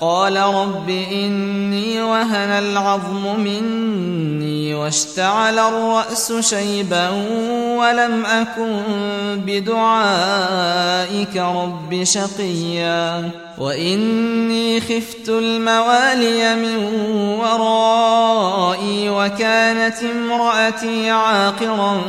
قال رب إني وهن العظم مني واشتعل الرأس شيبا ولم أكن بدعائك رب شقيا. وإني خفت الموالي من ورائي وكانت امرأتي عاقرا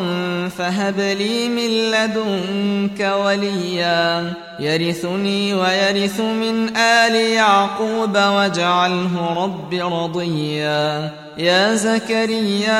فهب لي من لدنك وليا. يرثني ويرث من آل يعقوب واجعله رب رضيا. يا زكريا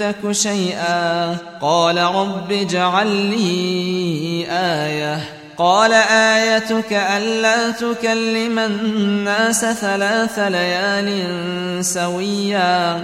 تك شيئا قال رب اجعل لي آية قال آيتك ألا تكلم الناس ثلاث ليال سويا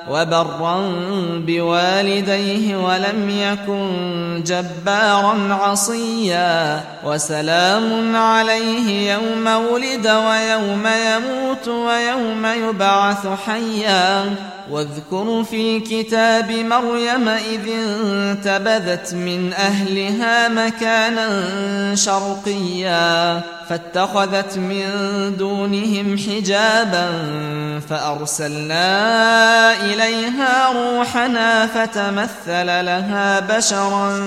وبرا بوالديه ولم يكن جبارا عصيا وسلام عليه يوم ولد ويوم يموت ويوم يبعث حيا. واذكر في الكتاب مريم إذ انتبذت من أهلها مكانا شرقيا. فاتخذت من دونهم حجابا فأرسلنا إليها روحنا فتمثل لها بشرا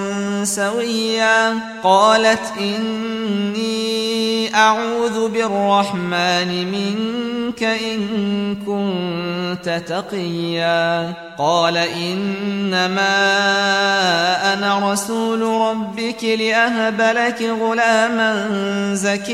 سويا. قالت إني أعوذ بالرحمن منك إن كنت تقيا. قال إنما أنا رسول ربك لأهب لك غلاما زكيا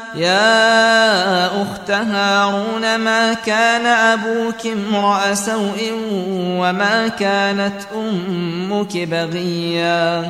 يا أخت هارون ما كان أبوك امرأ سوء وما كانت أمك بغيا؟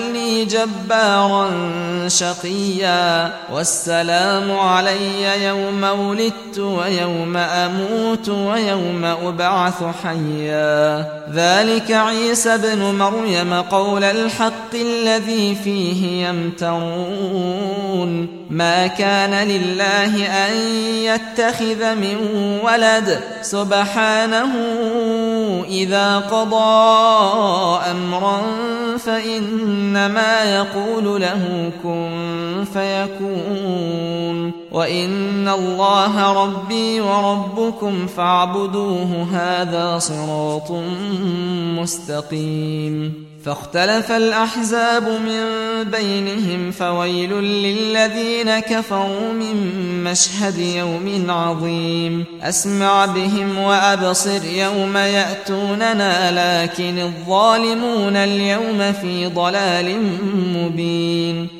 يجعلني جبارا شقيا والسلام علي يوم ولدت ويوم أموت ويوم أبعث حيا. ذلك عيسى بن مريم قول الحق الذي فيه يمترون. ما كان لله أن يتخذ من ولد. سبحانه إذا قضى أمرا فإنما يقول له كن فيكون. وإن الله ربي وربكم فاعبدوه هذا صراط مستقيم فاختلف الأحزاب من بينهم فويل للذين كفروا من مشهد يوم عظيم أسمع بهم وأبصر يوم يأتوننا لكن الظالمون اليوم في ضلال مبين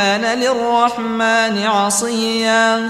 كان للرحمن عصيا.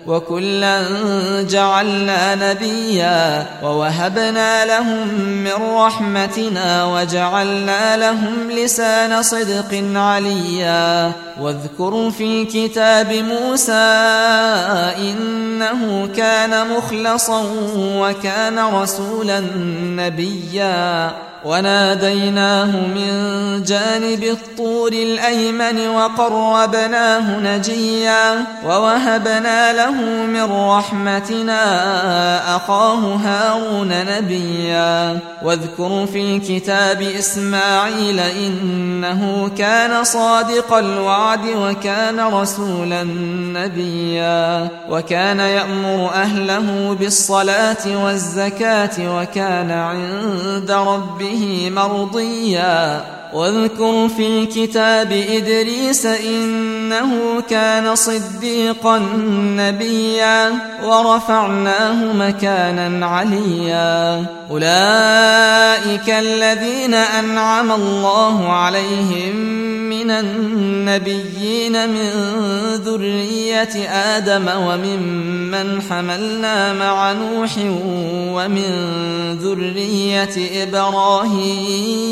وكلا جعلنا نبيا ووهبنا لهم من رحمتنا وجعلنا لهم لسان صدق عليا. واذكروا في الكتاب موسى إنه كان مخلصا وكان رسولا نبيا. وناديناه من جانب الطور الأيمن وقربناه نجيا ووهبنا له من رحمتنا أخاه هارون نبيا. واذكر في الكتاب إسماعيل إنه كان صادق الوعد وكان رسولا نبيا. وكان يأمر أهله بالصلاة والزكاة وكان عند ربه به مرضيا. واذكر في الكتاب إدريس إنه كان صديقا نبيا ورفعناه مكانا عليا. أولئك الذين أنعم الله عليهم من النبيين من ذرية آدم وممن حملنا مع نوح ومن ذرية إبراهيم.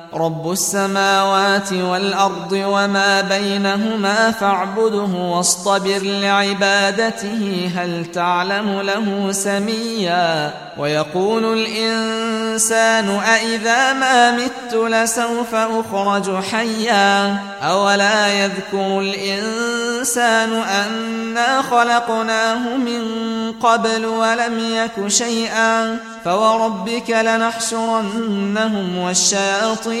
رب السماوات والأرض وما بينهما فاعبده واصطبر لعبادته هل تعلم له سميا ويقول الإنسان أإذا ما مت لسوف أخرج حيا أولا يذكر الإنسان أنا خلقناه من قبل ولم يك شيئا فوربك لنحشرنهم والشياطين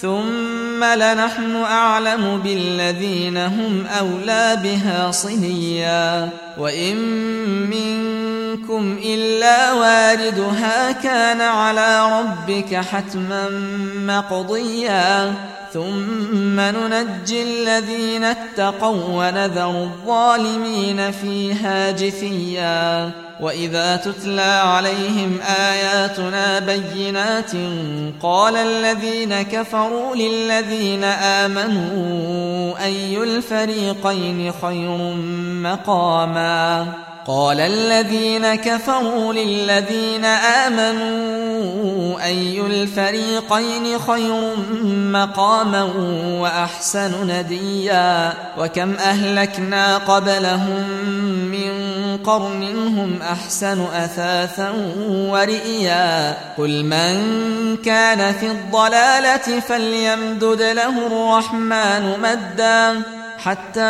ثم لنحن أعلم بالذين هم أولى بها صليا وإن منكم إلا واردها كان على ربك حتما مقضيا ثم ننجي الذين اتقوا ونذر الظالمين فيها جثيا وإذا تتلى عليهم آياتنا بينات قال الذين كفروا للذين آمنوا أي الفريقين خير مقاما قال الذين كفروا للذين آمنوا أي الفريقين خير مقاما وأحسن نديا وكم أهلكنا قبلهم من قرن هم أحسن أثاثا ورئيا قل من كان في الضلالة فليمدد له الرحمن مدا حتى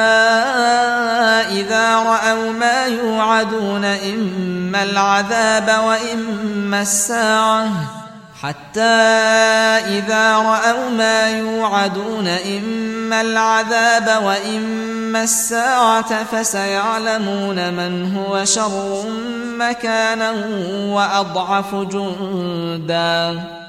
إذا رأوا ما يوعدون إما العذاب وإما الساعة حتى إذا رأوا ما يوعدون إما العذاب وإما الساعة فسيعلمون من هو شر مكانا وأضعف جندا.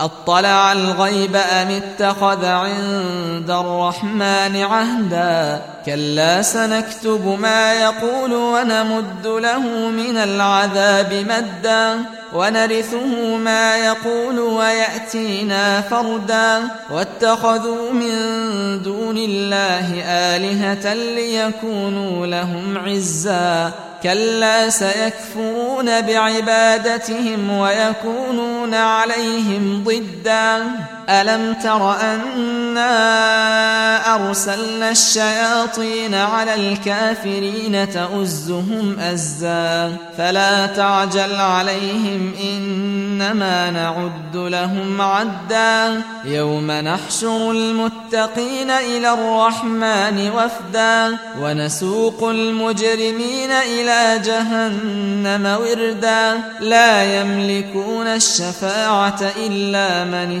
أطلع الغيب أم اتخذ عند الرحمن عهدا؟ كلا سنكتب ما يقول ونمد له من العذاب مدا ونرثه ما يقول ويأتينا فردا. واتخذوا من دون الله آلهة ليكونوا لهم عزا. كلا سيكفرون بعبادتهم ويكونون عليهم ضدا ألم تر أنا أرسلنا الشياطين على الكافرين تؤزهم أزا فلا تعجل عليهم إنما نعد لهم عدا يوم نحشر المتقين إلى الرحمن وفدا ونسوق المجرمين إلى جهنم وردا لا يملكون الشفاعة إلا من